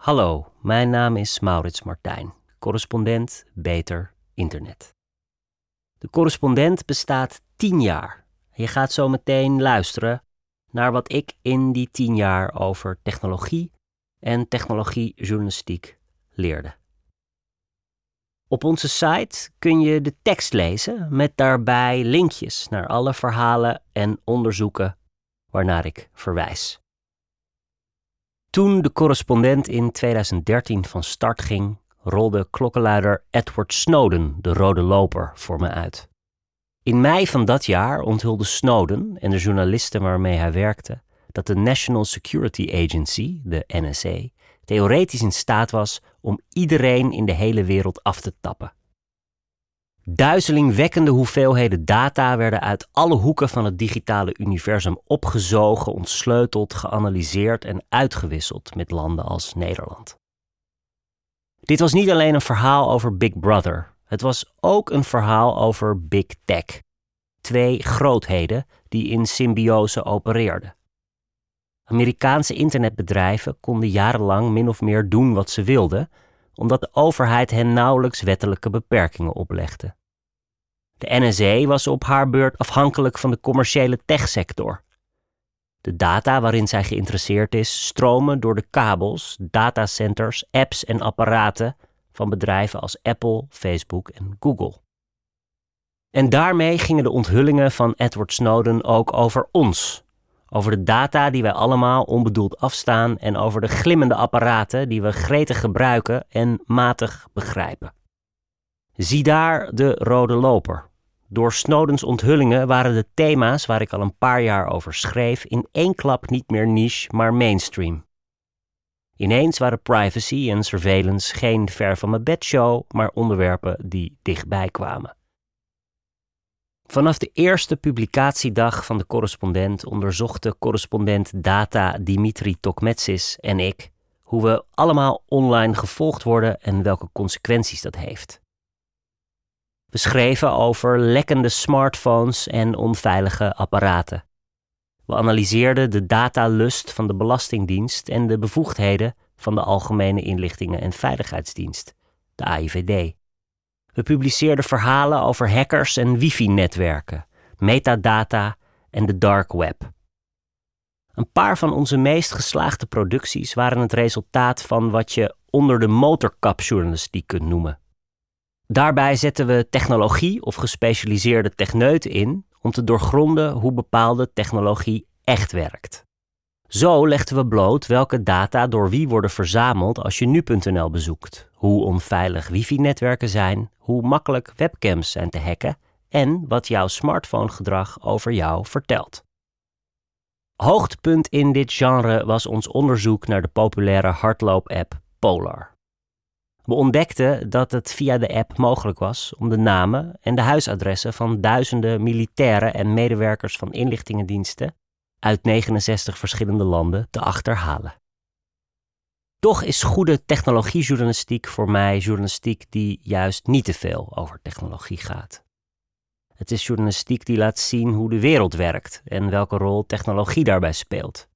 Hallo, mijn naam is Maurits Martijn, correspondent Beter Internet. De correspondent bestaat tien jaar. Je gaat zo meteen luisteren naar wat ik in die tien jaar over technologie en technologiejournalistiek leerde. Op onze site kun je de tekst lezen met daarbij linkjes naar alle verhalen en onderzoeken waarnaar ik verwijs. Toen de correspondent in 2013 van start ging, rolde klokkenluider Edward Snowden de rode loper voor me uit. In mei van dat jaar onthulde Snowden en de journalisten waarmee hij werkte dat de National Security Agency, de NSA, theoretisch in staat was om iedereen in de hele wereld af te tappen. Duizelingwekkende hoeveelheden data werden uit alle hoeken van het digitale universum opgezogen, ontsleuteld, geanalyseerd en uitgewisseld met landen als Nederland. Dit was niet alleen een verhaal over Big Brother, het was ook een verhaal over Big Tech. Twee grootheden die in symbiose opereerden. Amerikaanse internetbedrijven konden jarenlang min of meer doen wat ze wilden, omdat de overheid hen nauwelijks wettelijke beperkingen oplegde. De NSA was op haar beurt afhankelijk van de commerciële techsector. De data waarin zij geïnteresseerd is, stromen door de kabels, datacenters, apps en apparaten van bedrijven als Apple, Facebook en Google. En daarmee gingen de onthullingen van Edward Snowden ook over ons, over de data die wij allemaal onbedoeld afstaan en over de glimmende apparaten die we gretig gebruiken en matig begrijpen. Zie daar de rode loper. Door Snowdens onthullingen waren de thema's waar ik al een paar jaar over schreef in één klap niet meer niche, maar mainstream. Ineens waren privacy en surveillance geen ver van mijn bedshow, maar onderwerpen die dichtbij kwamen. Vanaf de eerste publicatiedag van de correspondent onderzochten correspondent Data Dimitri Tokmetsis en ik hoe we allemaal online gevolgd worden en welke consequenties dat heeft. We schreven over lekkende smartphones en onveilige apparaten. We analyseerden de datalust van de Belastingdienst en de bevoegdheden van de Algemene Inlichtingen en Veiligheidsdienst, de AIVD. We publiceerden verhalen over hackers en wifi-netwerken, metadata en de dark web. Een paar van onze meest geslaagde producties waren het resultaat van wat je onder de motorkapjournalistiek kunt noemen. Daarbij zetten we technologie of gespecialiseerde techneuten in om te doorgronden hoe bepaalde technologie echt werkt. Zo legden we bloot welke data door wie worden verzameld als je nu.nl bezoekt, hoe onveilig wifi-netwerken zijn, hoe makkelijk webcams zijn te hacken en wat jouw smartphonegedrag over jou vertelt. Hoogtepunt in dit genre was ons onderzoek naar de populaire hardloop-app Polar. We ontdekten dat het via de app mogelijk was om de namen en de huisadressen van duizenden militairen en medewerkers van inlichtingendiensten uit 69 verschillende landen te achterhalen. Toch is goede technologiejournalistiek voor mij journalistiek die juist niet te veel over technologie gaat. Het is journalistiek die laat zien hoe de wereld werkt en welke rol technologie daarbij speelt.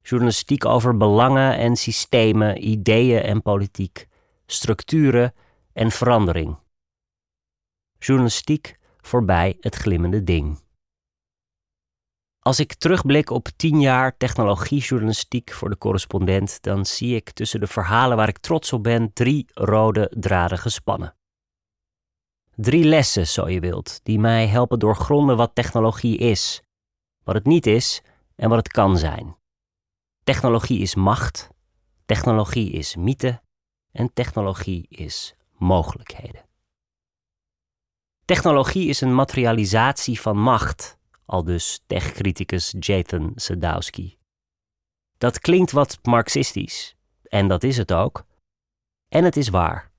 Journalistiek over belangen en systemen, ideeën en politiek, structuren en verandering. Journalistiek voorbij het glimmende ding. Als ik terugblik op tien jaar technologiejournalistiek voor de correspondent, dan zie ik tussen de verhalen waar ik trots op ben drie rode draden gespannen. Drie lessen, zo je wilt, die mij helpen doorgronden wat technologie is, wat het niet is en wat het kan zijn. Technologie is macht, technologie is mythe en technologie is mogelijkheden. Technologie is een materialisatie van macht al dus techcriticus Jathan Sadowski. Dat klinkt wat marxistisch, en dat is het ook. En het is waar.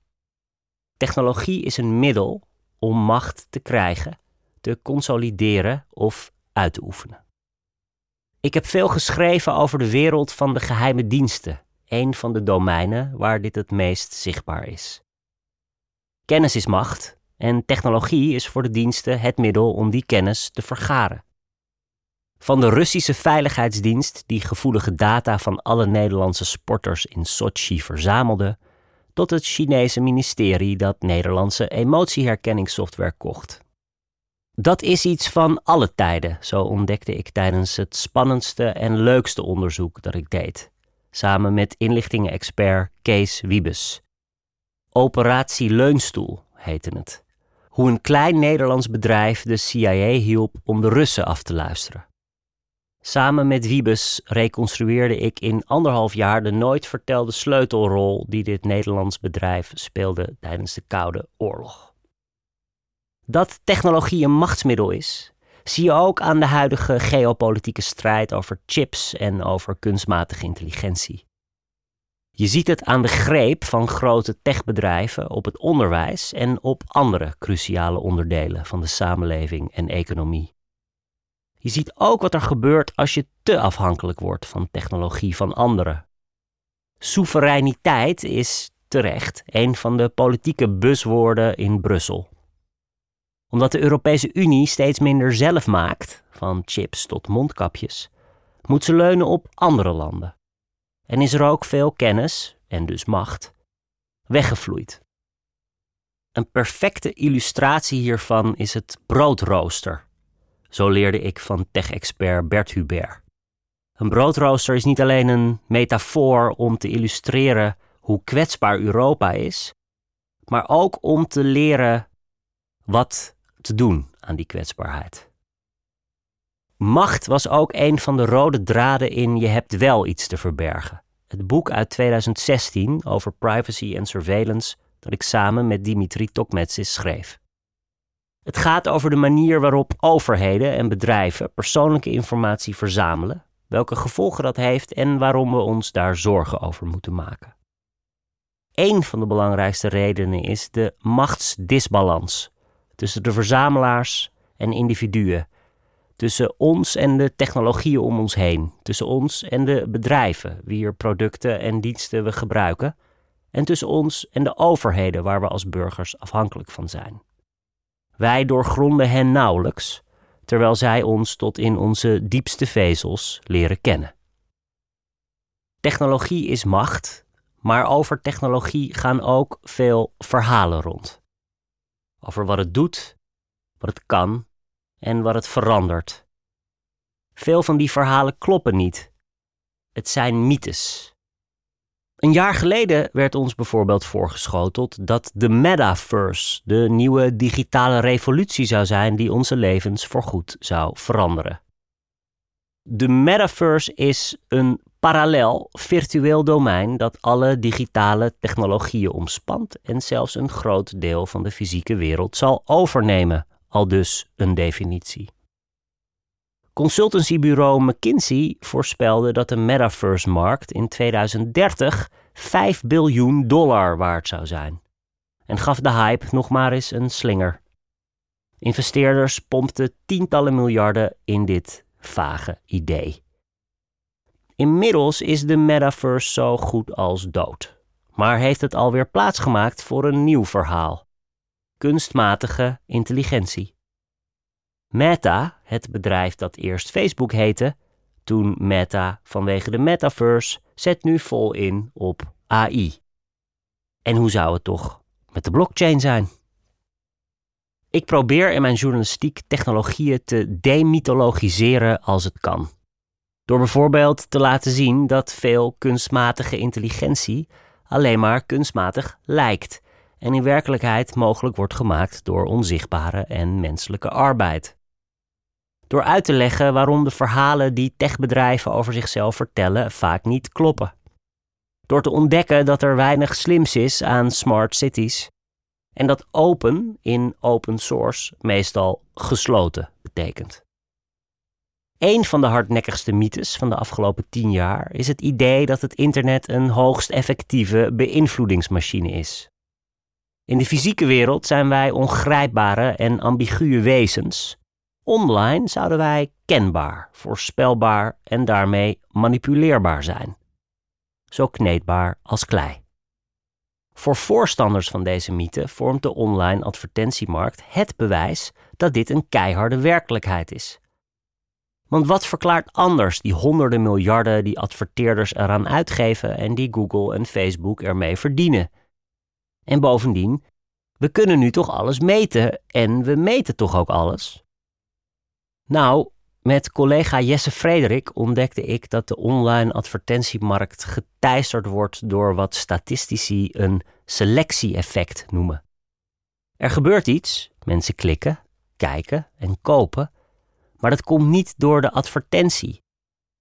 Technologie is een middel om macht te krijgen, te consolideren of uit te oefenen. Ik heb veel geschreven over de wereld van de geheime diensten, een van de domeinen waar dit het meest zichtbaar is. Kennis is macht en technologie is voor de diensten het middel om die kennis te vergaren. Van de Russische veiligheidsdienst die gevoelige data van alle Nederlandse sporters in Sochi verzamelde, tot het Chinese ministerie dat Nederlandse emotieherkenningssoftware kocht. Dat is iets van alle tijden, zo ontdekte ik tijdens het spannendste en leukste onderzoek dat ik deed, samen met inlichtingen-expert Kees Wiebes. Operatie Leunstoel heette het. Hoe een klein Nederlands bedrijf de CIA hielp om de Russen af te luisteren. Samen met Wiebes reconstrueerde ik in anderhalf jaar de nooit vertelde sleutelrol die dit Nederlands bedrijf speelde tijdens de Koude Oorlog. Dat technologie een machtsmiddel is, zie je ook aan de huidige geopolitieke strijd over chips en over kunstmatige intelligentie. Je ziet het aan de greep van grote techbedrijven op het onderwijs en op andere cruciale onderdelen van de samenleving en economie. Je ziet ook wat er gebeurt als je te afhankelijk wordt van technologie van anderen. Soevereiniteit is terecht een van de politieke buswoorden in Brussel. Omdat de Europese Unie steeds minder zelf maakt, van chips tot mondkapjes, moet ze leunen op andere landen. En is er ook veel kennis, en dus macht, weggevloeid. Een perfecte illustratie hiervan is het broodrooster zo leerde ik van tech-expert Bert Hubert. Een broodrooster is niet alleen een metafoor om te illustreren hoe kwetsbaar Europa is, maar ook om te leren wat te doen aan die kwetsbaarheid. Macht was ook een van de rode draden in Je hebt wel iets te verbergen. Het boek uit 2016 over privacy en surveillance dat ik samen met Dimitri Tokmetsis schreef. Het gaat over de manier waarop overheden en bedrijven persoonlijke informatie verzamelen, welke gevolgen dat heeft en waarom we ons daar zorgen over moeten maken. Een van de belangrijkste redenen is de machtsdisbalans tussen de verzamelaars en individuen, tussen ons en de technologieën om ons heen, tussen ons en de bedrijven wier producten en diensten we gebruiken, en tussen ons en de overheden waar we als burgers afhankelijk van zijn. Wij doorgronden hen nauwelijks, terwijl zij ons tot in onze diepste vezels leren kennen. Technologie is macht, maar over technologie gaan ook veel verhalen rond. Over wat het doet, wat het kan en wat het verandert. Veel van die verhalen kloppen niet. Het zijn mythes een jaar geleden werd ons bijvoorbeeld voorgeschoteld dat de metaverse de nieuwe digitale revolutie zou zijn die onze levens voorgoed zou veranderen. De metaverse is een parallel virtueel domein dat alle digitale technologieën omspant en zelfs een groot deel van de fysieke wereld zal overnemen, al dus een definitie. Consultancybureau McKinsey voorspelde dat de metaverse-markt in 2030 5 biljoen dollar waard zou zijn. En gaf de hype nog maar eens een slinger. Investeerders pompten tientallen miljarden in dit vage idee. Inmiddels is de metaverse zo goed als dood, maar heeft het alweer plaatsgemaakt voor een nieuw verhaal: kunstmatige intelligentie. Meta, het bedrijf dat eerst Facebook heette, toen Meta vanwege de metaverse, zet nu vol in op AI. En hoe zou het toch met de blockchain zijn? Ik probeer in mijn journalistiek technologieën te demythologiseren als het kan. Door bijvoorbeeld te laten zien dat veel kunstmatige intelligentie alleen maar kunstmatig lijkt en in werkelijkheid mogelijk wordt gemaakt door onzichtbare en menselijke arbeid door uit te leggen waarom de verhalen die techbedrijven over zichzelf vertellen vaak niet kloppen. Door te ontdekken dat er weinig slims is aan smart cities en dat open in open source meestal gesloten betekent. Een van de hardnekkigste mythes van de afgelopen tien jaar is het idee dat het internet een hoogst effectieve beïnvloedingsmachine is. In de fysieke wereld zijn wij ongrijpbare en ambiguë wezens Online zouden wij kenbaar, voorspelbaar en daarmee manipuleerbaar zijn. Zo kneedbaar als klei. Voor voorstanders van deze mythe vormt de online advertentiemarkt het bewijs dat dit een keiharde werkelijkheid is. Want wat verklaart anders die honderden miljarden die adverteerders eraan uitgeven en die Google en Facebook ermee verdienen? En bovendien, we kunnen nu toch alles meten en we meten toch ook alles? Nou, met collega Jesse Frederik ontdekte ik dat de online advertentiemarkt geteisterd wordt door wat statistici een selectie-effect noemen. Er gebeurt iets, mensen klikken, kijken en kopen, maar dat komt niet door de advertentie.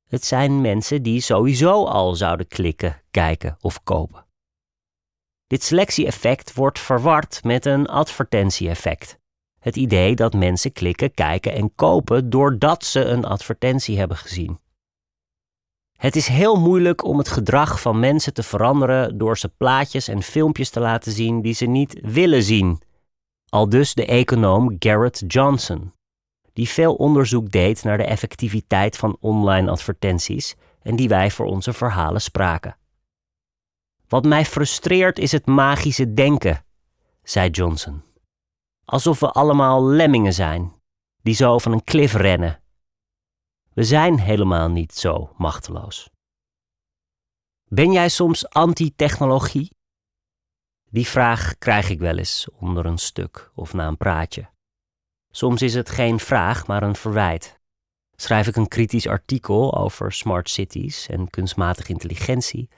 Het zijn mensen die sowieso al zouden klikken, kijken of kopen. Dit selectie-effect wordt verward met een advertentie-effect. Het idee dat mensen klikken, kijken en kopen doordat ze een advertentie hebben gezien. Het is heel moeilijk om het gedrag van mensen te veranderen door ze plaatjes en filmpjes te laten zien die ze niet willen zien. Al dus de econoom Garrett Johnson, die veel onderzoek deed naar de effectiviteit van online advertenties en die wij voor onze verhalen spraken. Wat mij frustreert is het magische denken, zei Johnson. Alsof we allemaal lemmingen zijn, die zo van een klif rennen. We zijn helemaal niet zo machteloos. Ben jij soms anti-technologie? Die vraag krijg ik wel eens onder een stuk of na een praatje. Soms is het geen vraag, maar een verwijt. Schrijf ik een kritisch artikel over smart cities en kunstmatige intelligentie,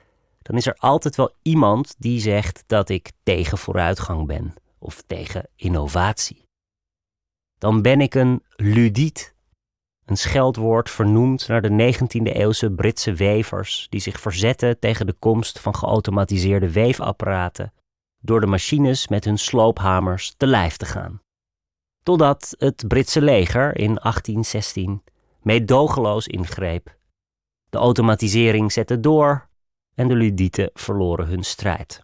dan is er altijd wel iemand die zegt dat ik tegen vooruitgang ben of tegen innovatie. Dan ben ik een ludiet, een scheldwoord vernoemd naar de 19e-eeuwse Britse wevers die zich verzetten tegen de komst van geautomatiseerde weefapparaten door de machines met hun sloophamers te lijf te gaan. Totdat het Britse leger in 1816 meedogenloos ingreep. De automatisering zette door en de ludieten verloren hun strijd.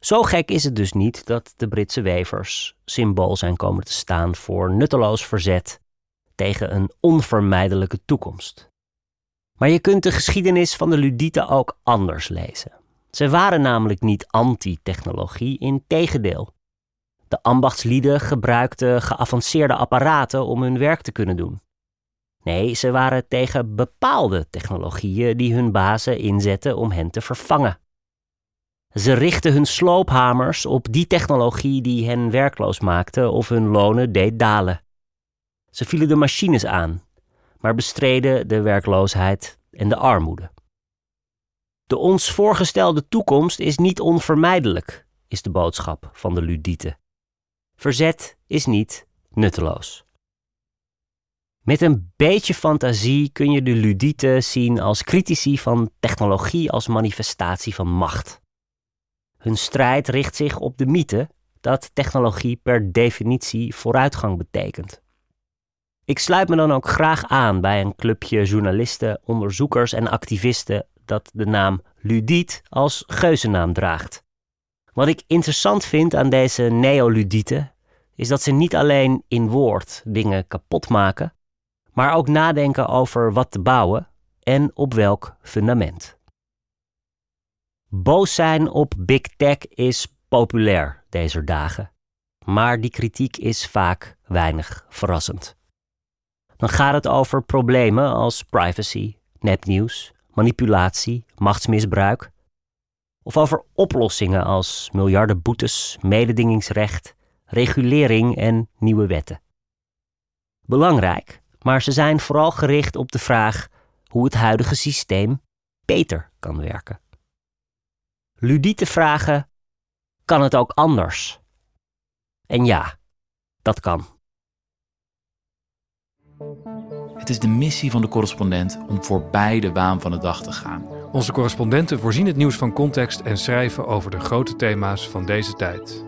Zo gek is het dus niet dat de Britse wevers symbool zijn komen te staan voor nutteloos verzet tegen een onvermijdelijke toekomst. Maar je kunt de geschiedenis van de ludieten ook anders lezen. Ze waren namelijk niet anti-technologie, in tegendeel. De ambachtslieden gebruikten geavanceerde apparaten om hun werk te kunnen doen. Nee, ze waren tegen bepaalde technologieën die hun bazen inzetten om hen te vervangen. Ze richtten hun sloophamers op die technologie die hen werkloos maakte of hun lonen deed dalen. Ze vielen de machines aan, maar bestreden de werkloosheid en de armoede. De ons voorgestelde toekomst is niet onvermijdelijk, is de boodschap van de ludieten. Verzet is niet nutteloos. Met een beetje fantasie kun je de ludieten zien als critici van technologie als manifestatie van macht. Hun strijd richt zich op de mythe dat technologie per definitie vooruitgang betekent. Ik sluit me dan ook graag aan bij een clubje journalisten, onderzoekers en activisten dat de naam ludiet als geuzennaam draagt. Wat ik interessant vind aan deze neoludieten is dat ze niet alleen in woord dingen kapot maken, maar ook nadenken over wat te bouwen en op welk fundament. Boos zijn op big tech is populair deze dagen, maar die kritiek is vaak weinig verrassend. Dan gaat het over problemen als privacy, nepnieuws, manipulatie, machtsmisbruik, of over oplossingen als miljarden boetes, mededingingsrecht, regulering en nieuwe wetten. Belangrijk, maar ze zijn vooral gericht op de vraag hoe het huidige systeem beter kan werken. Ludiete vragen: kan het ook anders? En ja, dat kan. Het is de missie van de correspondent om voorbij de waan van de dag te gaan. Onze correspondenten voorzien het nieuws van context en schrijven over de grote thema's van deze tijd.